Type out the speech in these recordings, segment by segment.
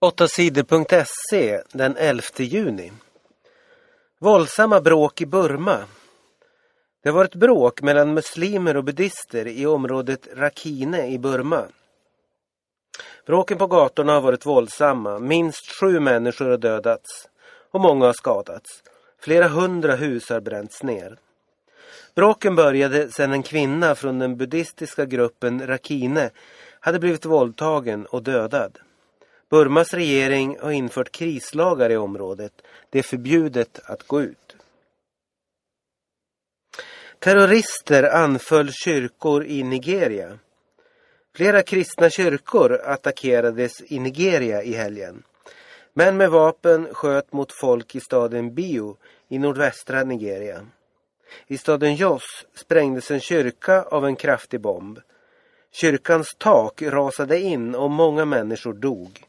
8sidor.se den 11 juni. Våldsamma bråk i Burma. Det har varit bråk mellan muslimer och buddister i området Rakhine i Burma. Bråken på gatorna har varit våldsamma. Minst sju människor har dödats och många har skadats. Flera hundra hus har bränts ner. Bråken började sedan en kvinna från den buddhistiska gruppen Rakhine hade blivit våldtagen och dödad. Burmas regering har infört krislagar i området. Det är förbjudet att gå ut. Terrorister anföll kyrkor i Nigeria. Flera kristna kyrkor attackerades i Nigeria i helgen. Män med vapen sköt mot folk i staden Bio i nordvästra Nigeria. I staden Jos sprängdes en kyrka av en kraftig bomb. Kyrkans tak rasade in och många människor dog.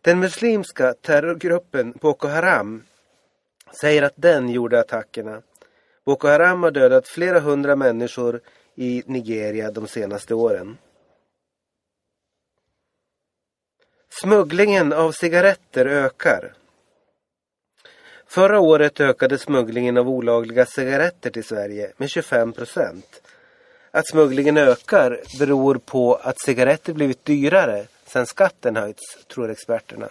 Den muslimska terrorgruppen Boko Haram säger att den gjorde attackerna. Boko Haram har dödat flera hundra människor i Nigeria de senaste åren. Smugglingen av cigaretter ökar. Förra året ökade smugglingen av olagliga cigaretter till Sverige med 25 procent. Att smugglingen ökar beror på att cigaretter blivit dyrare sen skatten höjts, tror experterna.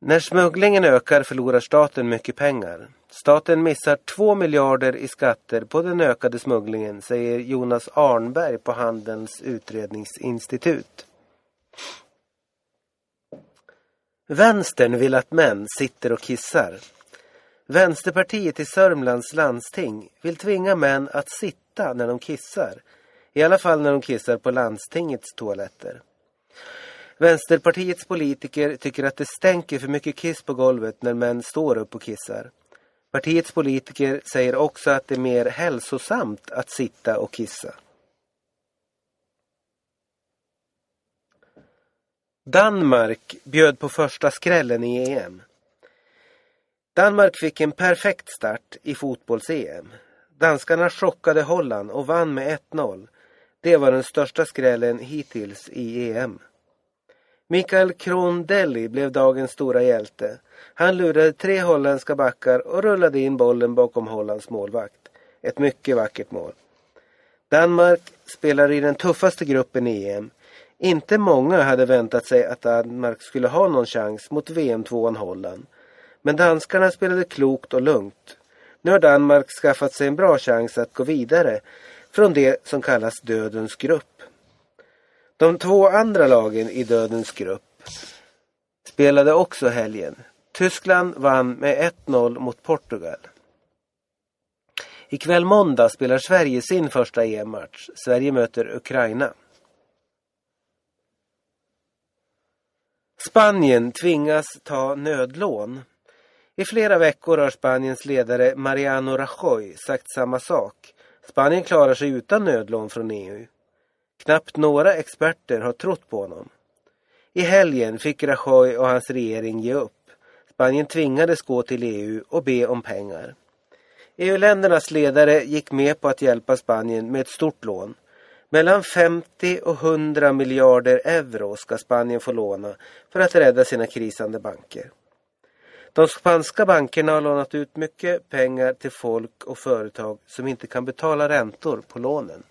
När smugglingen ökar förlorar staten mycket pengar. Staten missar 2 miljarder i skatter på den ökade smugglingen, säger Jonas Arnberg på Handelns utredningsinstitut. Vänstern vill att män sitter och kissar. Vänsterpartiet i Sörmlands landsting vill tvinga män att sitta när de kissar i alla fall när de kissar på landstingets toaletter. Vänsterpartiets politiker tycker att det stänker för mycket kiss på golvet när män står upp och kissar. Partiets politiker säger också att det är mer hälsosamt att sitta och kissa. Danmark bjöd på första skrällen i EM. Danmark fick en perfekt start i fotbolls-EM. Danskarna chockade Holland och vann med 1-0. Det var den största skrällen hittills i EM. Mikael Krondelli blev dagens stora hjälte. Han lurade tre holländska backar och rullade in bollen bakom Hollands målvakt. Ett mycket vackert mål. Danmark spelar i den tuffaste gruppen i EM. Inte många hade väntat sig att Danmark skulle ha någon chans mot VM-tvåan Holland. Men danskarna spelade klokt och lugnt. Nu har Danmark skaffat sig en bra chans att gå vidare från det som kallas dödens grupp. De två andra lagen i dödens grupp spelade också helgen. Tyskland vann med 1-0 mot Portugal. Ikväll måndag spelar Sverige sin första EM-match. Sverige möter Ukraina. Spanien tvingas ta nödlån. I flera veckor har Spaniens ledare Mariano Rajoy sagt samma sak. Spanien klarar sig utan nödlån från EU. Knappt några experter har trott på honom. I helgen fick Rajoy och hans regering ge upp. Spanien tvingades gå till EU och be om pengar. EU-ländernas ledare gick med på att hjälpa Spanien med ett stort lån. Mellan 50 och 100 miljarder euro ska Spanien få låna för att rädda sina krisande banker. De spanska bankerna har lånat ut mycket pengar till folk och företag som inte kan betala räntor på lånen.